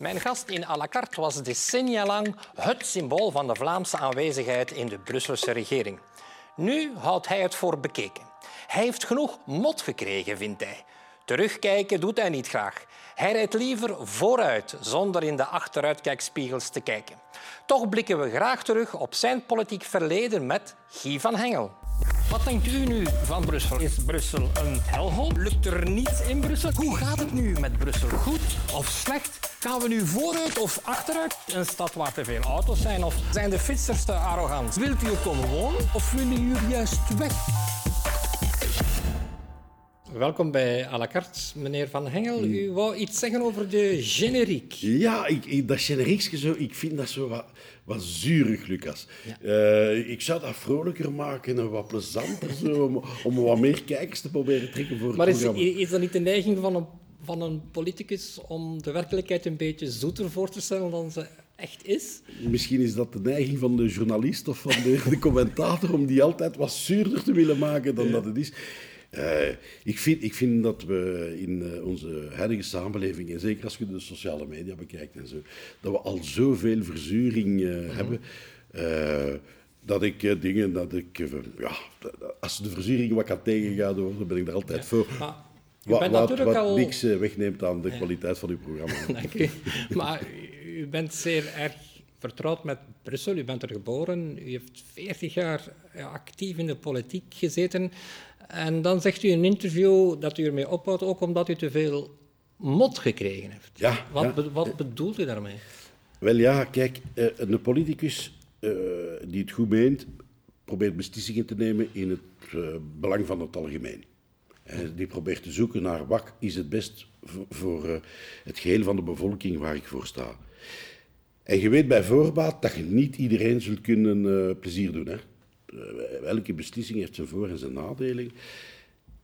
Mijn gast in à la carte was decennia lang het symbool van de Vlaamse aanwezigheid in de Brusselse regering. Nu houdt hij het voor bekeken. Hij heeft genoeg mot gekregen, vindt hij. Terugkijken doet hij niet graag. Hij rijdt liever vooruit, zonder in de achteruitkijkspiegels te kijken. Toch blikken we graag terug op zijn politiek verleden met Guy van Hengel. Wat denkt u nu van Brussel? Is Brussel een helhoop? Lukt er niets in Brussel? Hoe gaat het nu met Brussel? Goed of slecht? Gaan we nu vooruit of achteruit? Een stad waar te veel auto's zijn? Of zijn de fietsers te arrogant? Wilt u er komen wonen of willen jullie juist weg? Welkom bij à la carte, meneer Van Hengel. U wou iets zeggen over de generiek. Ja, ik, ik, dat generiekje zo, ik vind dat zo wat, wat zuurig, Lucas. Eh, ik zou dat vrolijker maken en wat plezanter, zo, om, om wat meer kijkers te proberen trekken voor het Maar is, is dat niet de neiging van een, van een politicus om de werkelijkheid een beetje zoeter voor te stellen dan ze echt is? Misschien is dat de neiging van de journalist of van de, de commentator om die altijd wat zuurder te willen maken dan dat het is. Eh, ik, vind, ik vind dat we in eh, onze huidige samenleving, en zeker als je de sociale media bekijkt en zo, dat we al zoveel verzuring eh, hebben. eh, dat ik dingen, dat ik, ja, als de verzuring wat kan tegengaan worden, ben ik er altijd voor. Maar Wat, bent wat, natuurlijk wat al... niks eh, wegneemt aan de kwaliteit van uw programma. Dank u. Maar u bent zeer erg vertrouwd met Brussel. U bent er geboren. U heeft 40 jaar ja, actief in de politiek gezeten. En dan zegt u in een interview dat u ermee ophoudt, ook omdat u te veel mot gekregen heeft. Ja, Wat, ja. be- wat bedoelt u daarmee? Wel ja, kijk, eh, een politicus eh, die het goed meent, probeert beslissingen te nemen in het eh, belang van het algemeen. Die probeert te zoeken naar wat is het best voor, voor het geheel van de bevolking waar ik voor sta. En je weet bij voorbaat dat je niet iedereen zult kunnen eh, plezier doen. Hè? Eh, elke beslissing heeft zijn voor- en zijn nadelen.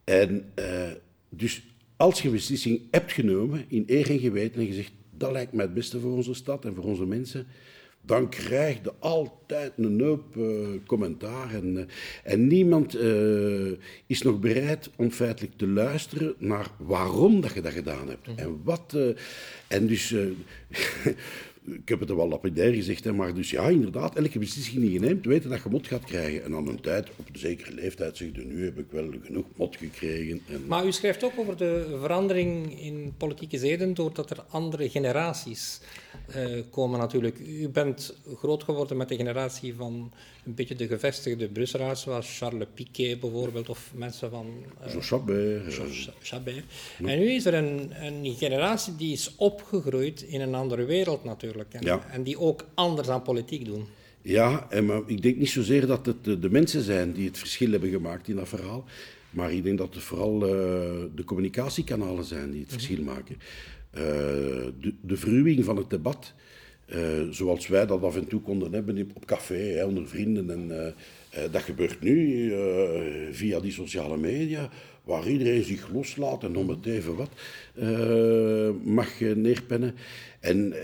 En eh, dus als je een beslissing hebt genomen in eer en geweten en je zegt dat lijkt mij het beste voor onze stad en voor onze mensen, dan krijg je altijd een hoop commentaar. En, en niemand is nog bereid om feitelijk te luisteren naar waarom dat je dat gedaan hebt. En wat. en dus. ik heb het er wel lapidair gezegd, hè, maar dus ja, inderdaad, elke beslissing die je neemt, weten dat je mot gaat krijgen. En aan een tijd, op een zekere leeftijd, zeg je, nu heb ik wel genoeg mot gekregen. En, Maar u schrijft ook over de verandering in politieke zeden doordat er andere generaties eh, komen natuurlijk. U bent groot geworden met de generatie van een beetje de gevestigde Brusselaars, zoals Charles Piquet bijvoorbeeld, of mensen van eh, Jean Chabert, eh, Chabert. En nu is er een, een generatie die is opgegroeid in een andere wereld natuurlijk. En, Ja. en die ook anders aan politiek doen. Ja, en maar ik denk niet zozeer dat het de, de mensen zijn die het verschil hebben gemaakt in dat verhaal. Maar ik denk dat het vooral eh, de communicatiekanalen zijn die het verschil maken. Eh, de, de verruwing van het debat, eh, zoals wij dat af en toe konden hebben op café, hè, onder vrienden. En, dat gebeurt nu via die sociale media, waar iedereen zich loslaat en om het even wat mag neerpennen. En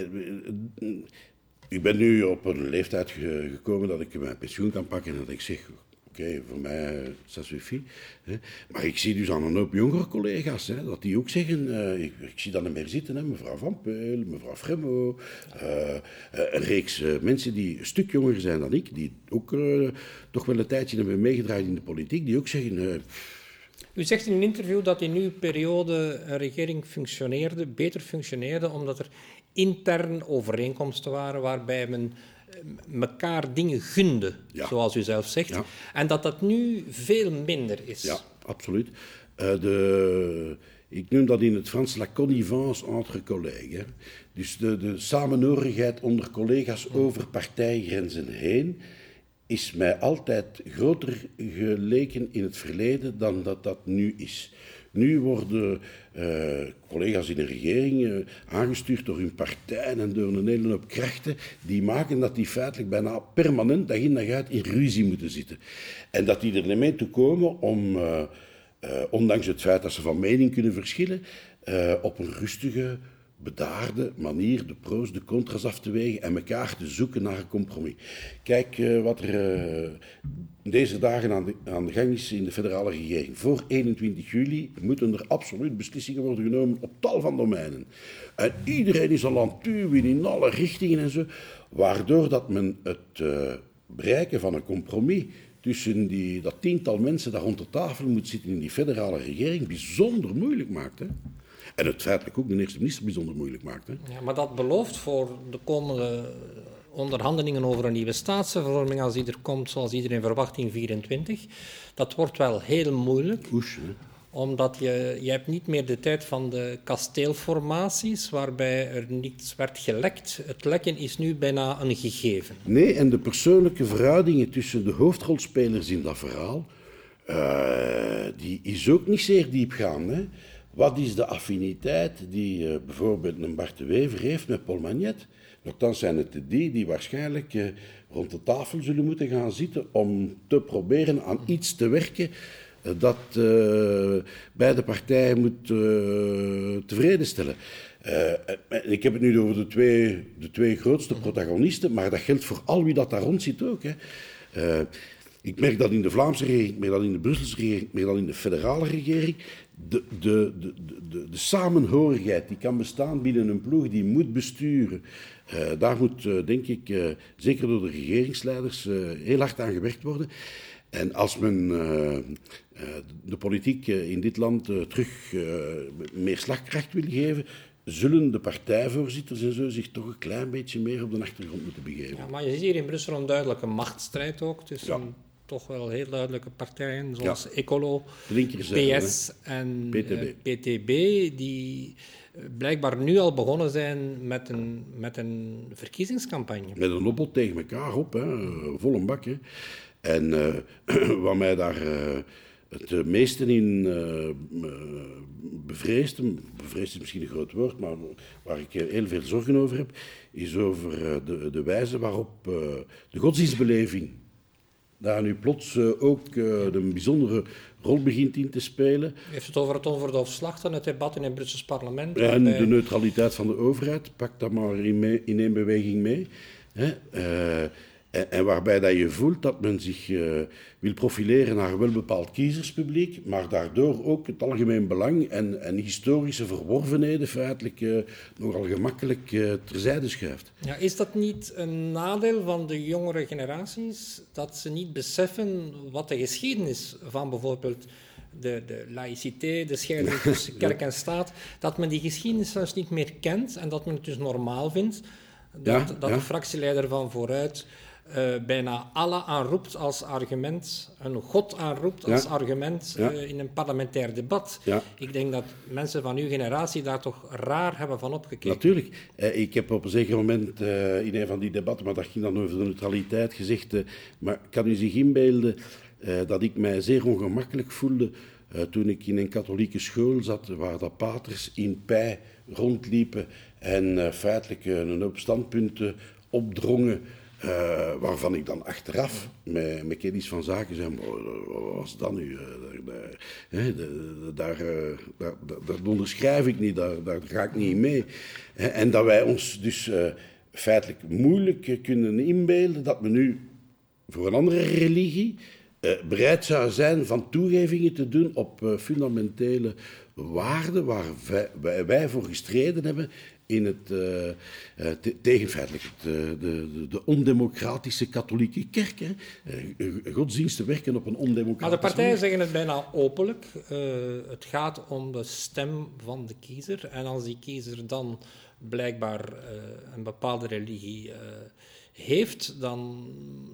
ik ben nu op een leeftijd ge- gekomen dat ik mijn pensioen kan pakken en dat ik zeg, oké, voor mij, ça suffit. Hè. Maar ik zie dus aan een hoop jongere collega's, hè, dat die ook zeggen, eh, ik, ik zie dat niet meer zitten, hè, mevrouw Van Peul, mevrouw Fremmo, eh, eh, een reeks eh, mensen die een stuk jonger zijn dan ik, die ook eh, toch wel een tijdje hebben meegedraaid in de politiek, die ook zeggen, eh, U zegt in een interview dat in uw periode een regering functioneerde, beter functioneerde, omdat er intern overeenkomsten waren waarbij men eh, elkaar dingen gunde, Ja. zoals u zelf zegt. Ja. En dat dat nu veel minder is. Ja, absoluut. Eh, de, ik noem dat in het Frans la connivence entre collègues. Dus de, de samenhorigheid onder collega's over partijgrenzen heen is mij altijd groter geleken in het verleden dan dat dat nu is. Nu worden eh, collega's in de regering eh, aangestuurd door hun partij en door een hele hoop krachten die maken dat die feitelijk bijna permanent dag in dag uit in ruzie moeten zitten. En dat die er mee toe komen om, eh, ondanks het feit dat ze van mening kunnen verschillen, op een rustige, bedaarde manier de pro's, de contra's af te wegen en elkaar te zoeken naar een compromis. Kijk uh, wat er uh, deze dagen aan de, aan de, gang is in de federale regering. Voor 21 juli moeten er absoluut beslissingen worden genomen op tal van domeinen. En iedereen is al aan in alle richtingen en zo, waardoor dat men het uh, bereiken van een compromis tussen die, dat tiental mensen dat rond de tafel moet zitten in die federale regering bijzonder moeilijk maakt. En het feitelijk ook de eerste minister bijzonder moeilijk maakt. Hè? Ja, maar dat belooft voor de komende onderhandelingen over een nieuwe staatsvervorming, als die er komt, zoals iedereen verwacht in 24, dat wordt wel heel moeilijk. Omdat je, je hebt niet meer de tijd van de kasteelformaties, waarbij er niets werd gelekt. Het lekken is nu bijna een gegeven. Nee, en de persoonlijke verhoudingen tussen de hoofdrolspelers in dat verhaal, uh, die is ook niet zeer diepgaand. Hè? Wat is de affiniteit die uh, bijvoorbeeld een Bart de Wever heeft met Paul Magnet? Nochtans zijn het die die waarschijnlijk uh, rond de tafel zullen moeten gaan zitten om te proberen aan iets te werken dat uh, beide partijen moet tevreden stellen. Ik heb het nu over de twee, de twee grootste protagonisten, maar dat geldt voor al wie dat daar rond zit ook. Hè. ik merk dat in de Vlaamse regering, merk dat in de Brusselse regering, merk dat in de federale regering. De, de, de, de, de samenhorigheid die kan bestaan binnen een ploeg die moet besturen. daar moet, denk ik, zeker door de regeringsleiders, heel hard aan gewerkt worden. En als men de politiek in dit land terug meer slagkracht wil geven, zullen de partijvoorzitters en zo zich toch een klein beetje meer op de achtergrond moeten begeven. Ja, maar je ziet hier in Brussel een duidelijke machtsstrijd ook tussen ja. Toch wel heel duidelijke partijen, zoals ja. Ecolo, PS en PTB. PTB, die blijkbaar nu al begonnen zijn met een, met een verkiezingscampagne. Met een opbod tegen elkaar op, hè, vol een bak. Hè. En uh, wat mij daar uh, het meeste in uh, bevreesde, bevreesd is misschien een groot woord, maar waar ik heel veel zorgen over heb, is over de, de wijze waarop de godsdienstbeleving daar nu plots ook een bijzondere rol begint in te spelen. U heeft het over het onverdoofd slachten, het debat in het Brussels parlement. En de neutraliteit van de overheid, pak dat maar in, mee, in één beweging mee. Hè. En, en, waarbij dat je voelt dat men zich uh, wil profileren naar een welbepaald kiezerspubliek, maar daardoor ook het algemeen belang en, en historische verworvenheden feitelijk uh, nogal gemakkelijk uh, terzijde schuift. Ja, is dat niet een nadeel van de jongere generaties, dat ze niet beseffen wat de geschiedenis van bijvoorbeeld de, de laïcité, de scheiding tussen kerk en staat, dat men die geschiedenis zelfs niet meer kent en dat men het dus normaal vindt dat, ja, dat ja. de fractieleider van vooruit uh, bijna alle aanroept als argument, een god aanroept als ja. argument uh, ja. in een parlementair debat. Ja. Ik denk dat mensen van uw generatie daar toch raar hebben van opgekeken. Natuurlijk. Uh, ik heb op een zeker moment in een van die debatten, maar dat ging dan over de neutraliteit, gezegd, maar kan u zich inbeelden dat ik mij zeer ongemakkelijk voelde toen ik in een katholieke school zat, waar dat paters in pij rondliepen en feitelijk een hoop standpunten opdrongen uh, waarvan ik dan achteraf met, met kennis van zaken zei, wat was dat nu? Uh, daar, uh, daar, dat onderschrijf ik niet, daar, daar ga ik niet mee. En dat wij ons dus feitelijk moeilijk kunnen inbeelden dat we nu voor een andere religie bereid zou zijn van toegevingen te doen op fundamentele waarden waar wij voor gestreden hebben in het, uh, tegen feitelijk uh, de, de, de, ondemocratische katholieke kerk. Hè. godsdiensten werken op een ondemocratische Maar de partijen zeggen het bijna openlijk. het gaat om de stem van de kiezer. En als die kiezer dan blijkbaar een bepaalde religie heeft, dan,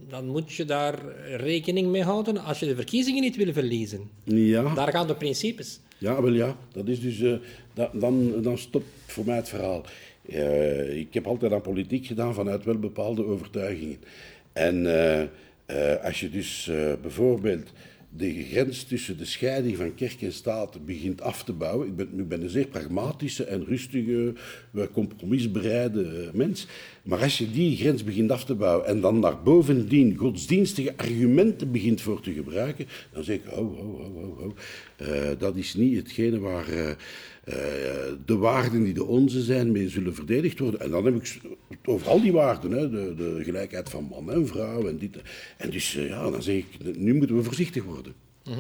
dan moet je daar rekening mee houden als je de verkiezingen niet wil verliezen. Ja. Daar gaan de principes. Ja, wel ja. Dat is dus, uh, dat, dan, dan stopt voor mij het verhaal. Uh, ik heb altijd aan politiek gedaan vanuit wel bepaalde overtuigingen. En uh, als je dus bijvoorbeeld de grens tussen de scheiding van kerk en staat begint af te bouwen. Ik ben, ben een zeer pragmatische en rustige, compromisbereide mens. Maar als je die grens begint af te bouwen en dan naar bovendien godsdienstige argumenten begint voor te gebruiken, dan zeg ik, oh, oh, oh, oh, oh. Uh, dat is niet hetgene waar de waarden die de onze zijn, mee zullen verdedigd worden. En dan heb ik het over al die waarden, hè, de, de gelijkheid van man en vrouw en dit. En dus ja, dan zeg ik, nu moeten we voorzichtig worden. Mhm.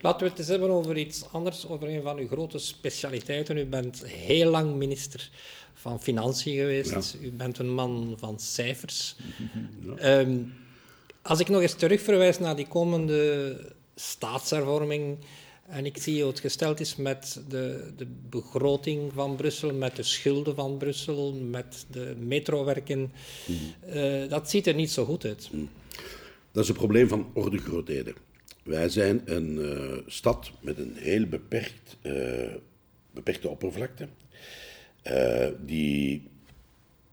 Laten we het eens hebben over iets anders, over een van uw grote specialiteiten. U bent heel lang minister van Financiën geweest. U bent een man van cijfers. Ehm, als ik nog eens terugverwijs naar die komende staatshervorming en ik zie hoe het gesteld is met de, de begroting van Brussel, met de schulden van Brussel, met de metrowerken, uh, dat ziet er niet zo goed uit. Dat is een probleem van orde grootheden. Wij zijn een uh, stad met een heel beperkt, uh, beperkte oppervlakte, die,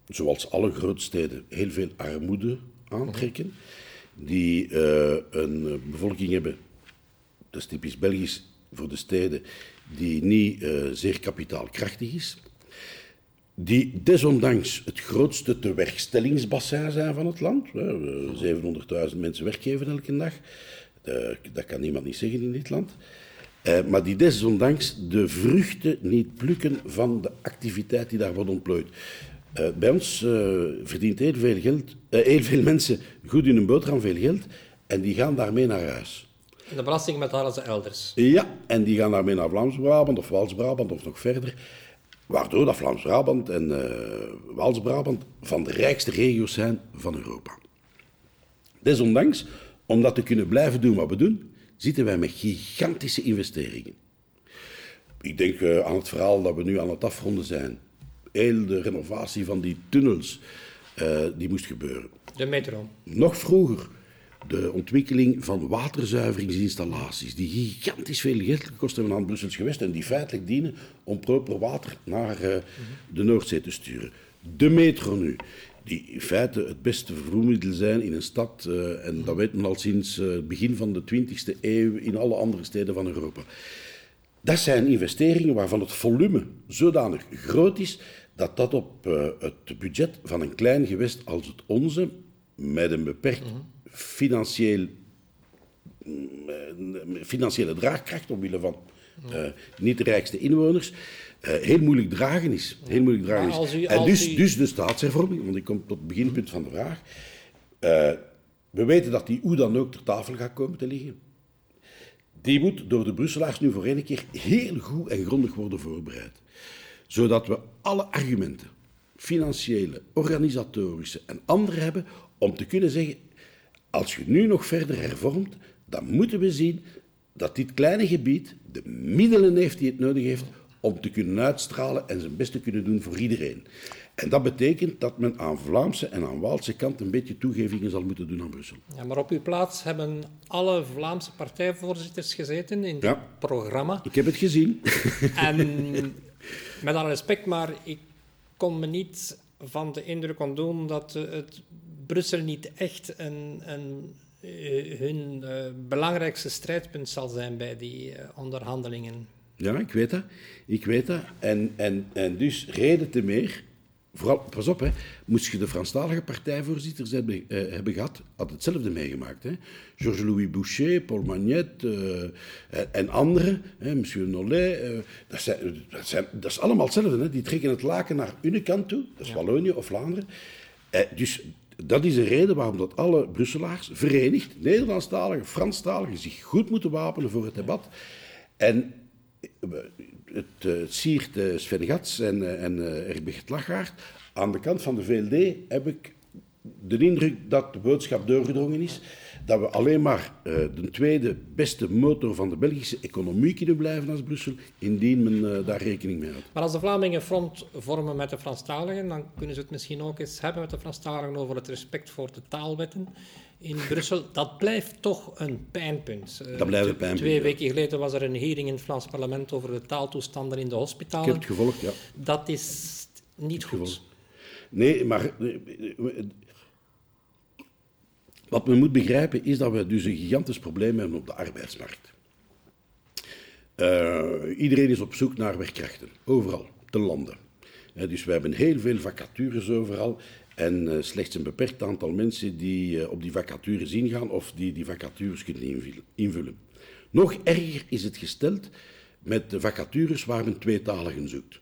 zoals alle grootsteden, heel veel armoede aantrekken, die een bevolking hebben, dat is typisch Belgisch voor de steden, die niet zeer kapitaalkrachtig is, die desondanks het grootste tewerkstellingsbassin zijn van het land. 700.000 mensen werkgeven elke dag. Dat kan niemand niet zeggen in dit land. Uh, maar die desondanks de vruchten niet plukken van de activiteit die daar wordt ontplooid. Uh, bij ons verdient heel veel, geld, heel veel mensen goed in een boterham veel geld en die gaan daarmee naar huis. En de belasting betalen ze elders? Ja, en die gaan daarmee naar Vlaams-Brabant of Wals-Brabant of nog verder. Waardoor dat Vlaams-Brabant en Wals-Brabant van de rijkste regio's zijn van Europa. Desondanks om dat te kunnen blijven doen wat we doen, zitten wij met gigantische investeringen. Ik denk uh, aan het verhaal dat we nu aan het afronden zijn. Heel de renovatie van die tunnels, uh, die moest gebeuren. De metro. Nog vroeger de ontwikkeling van waterzuiveringsinstallaties, die gigantisch veel geld gekost hebben aan Brussels gewest en die feitelijk dienen om proper water naar uh, de Noordzee te sturen. De metro nu die in feite het beste vervoermiddel zijn in een stad. Uh, en dat weet men al sinds uh, het begin van de 20e eeuw in alle andere steden van Europa. Dat zijn investeringen waarvan het volume zodanig groot is dat dat op het budget van een klein gewest als het onze, met een beperkt financieel, financiële draagkracht omwille van niet de rijkste inwoners, uh, heel moeilijk dragen is. Heel moeilijk dragen is. U, en dus, u... dus de staatshervorming, want ik kom tot het beginpunt van de vraag. Uh, we weten dat die hoe dan ook ter tafel gaat komen te liggen. Die moet door de Brusselaars nu voor één keer heel goed en grondig worden voorbereid. Zodat we alle argumenten, financiële, organisatorische en andere hebben, om te kunnen zeggen, als je nu nog verder hervormt, dan moeten we zien dat dit kleine gebied de middelen heeft die het nodig heeft om te kunnen uitstralen en zijn best te kunnen doen voor iedereen. En dat betekent dat men aan Vlaamse en aan Waalse kant een beetje toegevingen zal moeten doen aan Brussel. Ja, maar op uw plaats hebben alle Vlaamse partijvoorzitters gezeten in dit programma. Ik heb het gezien. En met alle respect, maar ik kon me niet van de indruk ontdoen dat het Brussel niet echt een, een eh, hun uh, belangrijkste strijdpunt zal zijn bij die uh, onderhandelingen. Ja, ik weet dat. Ik weet dat. En, en, en dus reden te meer. Vooral, pas op, hè, moest je de Franstalige partijvoorzitters hebben, uh, hebben gehad, had hetzelfde meegemaakt. Georges-Louis Boucher, Paul Magnet en anderen, hè, monsieur Nollet, dat, zijn, dat, zijn, dat is allemaal hetzelfde. Hè. Die trekken het laken naar hun kant toe, dat is ja. Wallonië of Vlaanderen. dus dat is een reden waarom dat alle Brusselaars verenigd, Nederlandstaligen, Franstaligen, zich goed moeten wapenen voor het debat. En het, het siert uh, Sven Gats en, uh, en Erbert Lachaert. Aan de kant van de VLD heb ik de indruk dat de boodschap doorgedrongen is dat we alleen maar de tweede beste motor van de Belgische economie kunnen blijven als Brussel, indien men daar rekening mee houdt. Maar als de Vlamingen front vormen met de Franstaligen, dan kunnen ze het misschien ook eens hebben met de Franstaligen over het respect voor de taalwetten in Brussel, dat blijft toch een pijnpunt. Dat blijft een pijnpunt. Twee weken geleden was er een hearing in het Vlaams parlement over de taaltoestanden in de hospitalen. Ik heb het gevolgd, ja. Dat is niet goed. Nee, maar wat men moet begrijpen is dat we dus een gigantisch probleem hebben op de arbeidsmarkt. Uh, iedereen is op zoek naar werkkrachten, overal, te landen. dus we hebben heel veel vacatures overal. En uh, slechts een beperkt aantal mensen die uh, op die vacatures ingaan of die die vacatures kunnen invullen. Nog erger is het gesteld met de vacatures waar men tweetaligen zoekt.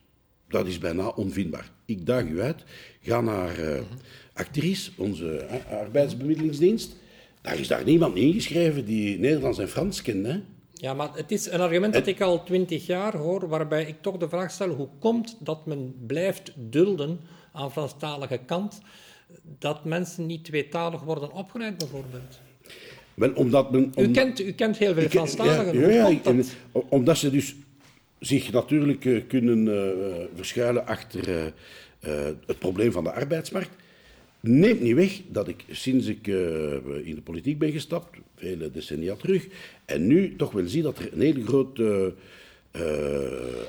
Dat is bijna onvindbaar. Ik daag u uit, ga naar uh, Actrice, onze uh, arbeidsbemiddelingsdienst. Daar is daar niemand ingeschreven die Nederlands en Frans kent. Hè? Ja, maar het is een argument dat ik al twintig jaar hoor, waarbij ik toch de vraag stel, hoe komt dat men blijft dulden aan Franstalige kant dat mensen niet tweetalig worden opgeleid, bijvoorbeeld? Wel, omdat men, u, kent, u kent heel veel Franstaligen. Ja, ja, ja omdat ze dus zich natuurlijk uh, kunnen uh, verschuilen achter het probleem van de arbeidsmarkt. Neemt niet weg dat ik sinds ik in de politiek ben gestapt, vele decennia terug, en nu toch wel zie dat er een hele grote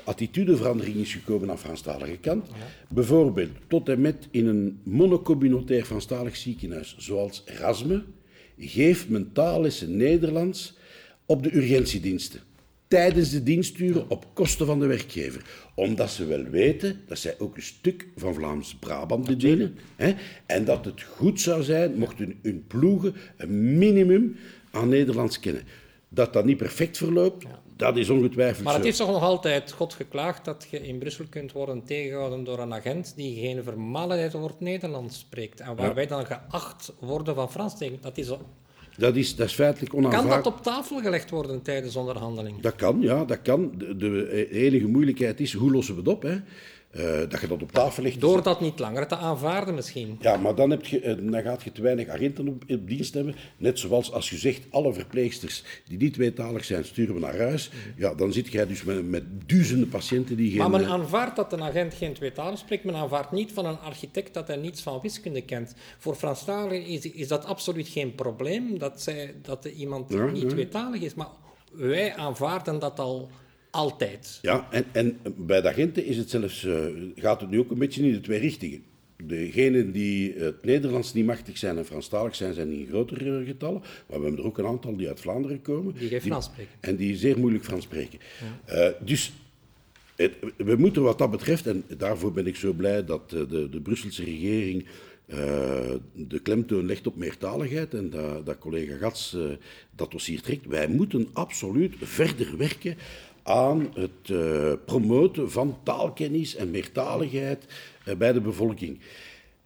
attitudeverandering is gekomen aan Franstalige kant. Bijvoorbeeld tot en met in een monocommunautair Franstalig ziekenhuis zoals Erasme, geeft men taallessen Nederlands op de urgentiediensten. Tijdens de diensturen op kosten van de werkgever. Omdat ze wel weten dat zij ook een stuk van Vlaams-Brabant bedienen. Hè, en dat het goed zou zijn mochten hun ploegen een minimum aan Nederlands kennen. Dat dat niet perfect verloopt, dat is ongetwijfeld Maar het is toch nog altijd God geklaagd dat je in Brussel kunt worden tegengehouden door een agent die geen vermaledheid woord Nederlands spreekt. En waar wij dan geacht worden van Frans tegen. Dat is dat is, dat is feitelijk onaanvaardbaar. Kan dat op tafel gelegd worden tijdens onderhandeling? Dat kan, ja, dat kan. De, de enige moeilijkheid is, hoe lossen we het op? Hè? Uh, dat je dat op tafel legt. Door dat niet langer te aanvaarden misschien. Ja, maar dan, heb je, eh, dan gaat je te weinig agenten op, op, dienst hebben. Net zoals als je zegt, alle verpleegsters die niet tweetalig zijn, sturen we naar huis. Mhm. Ja, dan zit jij dus met, met, duizenden patiënten die geen... Maar men aanvaardt dat een agent geen tweetalig spreekt. Men aanvaardt niet van een architect dat hij niets van wiskunde kent. Voor Franstaligen is, is dat absoluut geen probleem, dat, zij, dat iemand niet ja. tweetalig is. Maar wij aanvaarden dat al altijd. Ja, en, en bij de agenten is het zelfs, uh, gaat het nu ook een beetje in de twee richtingen. Degenen die het Nederlands niet machtig zijn en Franstalig zijn, zijn in grotere getallen. Maar we hebben er ook een aantal die uit Vlaanderen komen. Die geen Frans spreken. En die zeer moeilijk Frans spreken. Ja. Uh, dus het, we moeten wat dat betreft, en daarvoor ben ik zo blij dat de, de Brusselse regering uh, de klemtoon legt op meertaligheid en dat, dat collega Gats uh, dat dossier trekt. Wij moeten absoluut verder werken aan het uh, promoten van taalkennis en meertaligheid uh, bij de bevolking.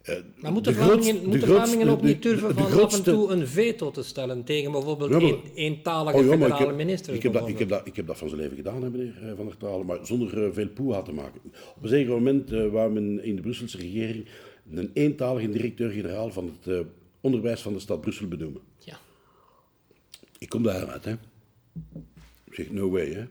Uh, maar moeten Vlamingen, Vlamingen ook niet durven van grootste... af en toe een veto te stellen tegen bijvoorbeeld ja, maar... eentalige oh, ja, federale ik ministers? Ik heb, dat, ik, heb dat, ik heb dat van zijn leven gedaan, hè, meneer Van der Talen, maar zonder veel poe te maken. Op een zeker moment waar men in de Brusselse regering een eentalige directeur-generaal van het onderwijs van de stad Brussel benoemen. Ja. Ik kom daaruit, hè. Ik zeg, no way, hè.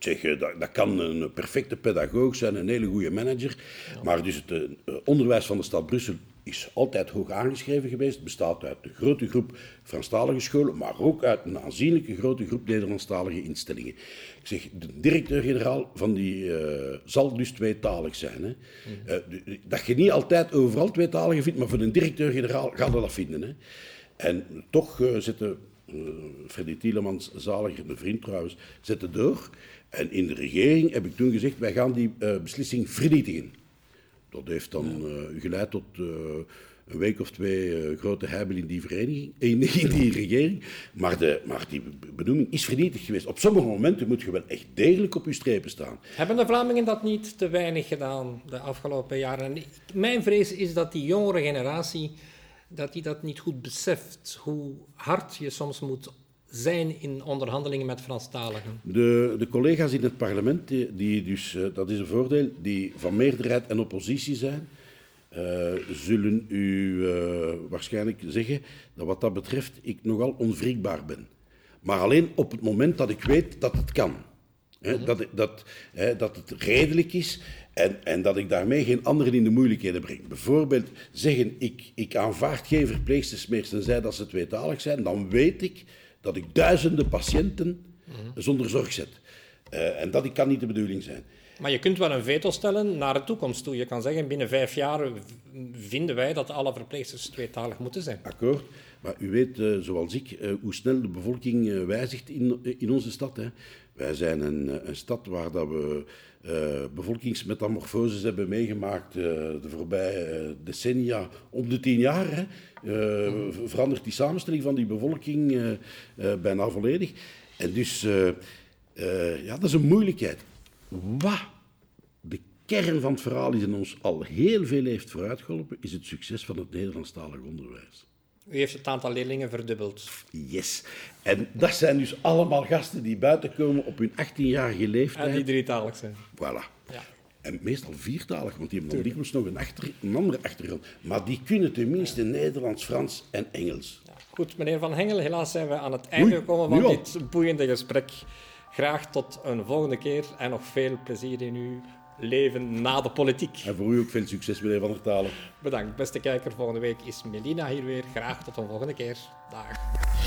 Zeg, dat, dat, kan een perfecte pedagoog zijn, een hele goede manager. Maar dus het uh, onderwijs van de stad Brussel is altijd hoog aangeschreven geweest. Het bestaat uit een grote groep Franstalige scholen, maar ook uit een aanzienlijke grote groep Nederlandstalige instellingen. Ik zeg, de directeur-generaal van die uh, zal dus tweetalig zijn. Hè. Uh, dat je niet altijd overal tweetaligen vindt, maar voor een directeur-generaal gaat dat vinden. Hè. En toch zitten Freddy Tielemans, zalig, een vriend trouwens, zette door. En in de regering heb ik toen gezegd, wij gaan die uh, beslissing vernietigen. Dat heeft dan uh, geleid tot een week of twee grote heibel in die, vereniging, in, in, die regering. Maar, de, maar die benoeming is vernietigd geweest. Op sommige momenten moet je wel echt degelijk op je strepen staan. Hebben de Vlamingen dat niet te weinig gedaan de afgelopen jaren? mijn vrees is dat die jongere generatie dat die dat niet goed beseft, hoe hard je soms moet zijn in onderhandelingen met Franstaligen? De, de collega's in het parlement, die, die dus, uh, dat is een voordeel, die van meerderheid en oppositie zijn, uh, zullen u uh, waarschijnlijk zeggen dat wat dat betreft ik nogal onwrikbaar ben. Maar alleen op het moment dat ik weet dat het kan. Mm -hmm. dat, dat, dat het redelijk is en, en, dat ik daarmee geen anderen in de moeilijkheden breng. Bijvoorbeeld zeggen, ik, ik aanvaard geen verpleegsters meer tenzij dat ze tweetalig zijn, dan weet ik dat ik duizenden patiënten zonder zorg zet. Uh, en dat kan niet de bedoeling zijn. Maar je kunt wel een veto stellen naar de toekomst toe. Je kan zeggen, binnen vijf jaar vinden wij dat alle verpleegsters tweetalig moeten zijn. Akkoord. Maar u weet, uh, zoals ik, uh, hoe snel de bevolking uh, wijzigt in, in onze stad. Hè. Wij zijn een, een stad waar dat we bevolkingsmetamorfoses hebben meegemaakt de voorbije decennia. Om de tien jaar hè, verandert die samenstelling van die bevolking bijna volledig. En dus Eh, ja, dat is een moeilijkheid. Wat de kern van het verhaal is en ons al heel veel heeft vooruitgeholpen, is het succes van het Nederlandstalig onderwijs. U heeft het aantal leerlingen verdubbeld. Yes. En dat zijn dus allemaal gasten die buiten komen op hun 18-jarige leeftijd. En die drietalig zijn. Voilà. Ja. En meestal viertalig, want die hebben dikwijls nog een, achter, een andere achtergrond. Maar die kunnen tenminste Nederlands, Frans en Engels. Goed, meneer Van Hengel, helaas zijn we aan het einde gekomen van dit boeiende gesprek. Graag tot een volgende keer en nog veel plezier in uw leven na de politiek. En voor u ook veel succes, meneer Van der Talen. Bedankt, beste kijker. Volgende week is Melina hier weer. Graag tot een volgende keer. Dag.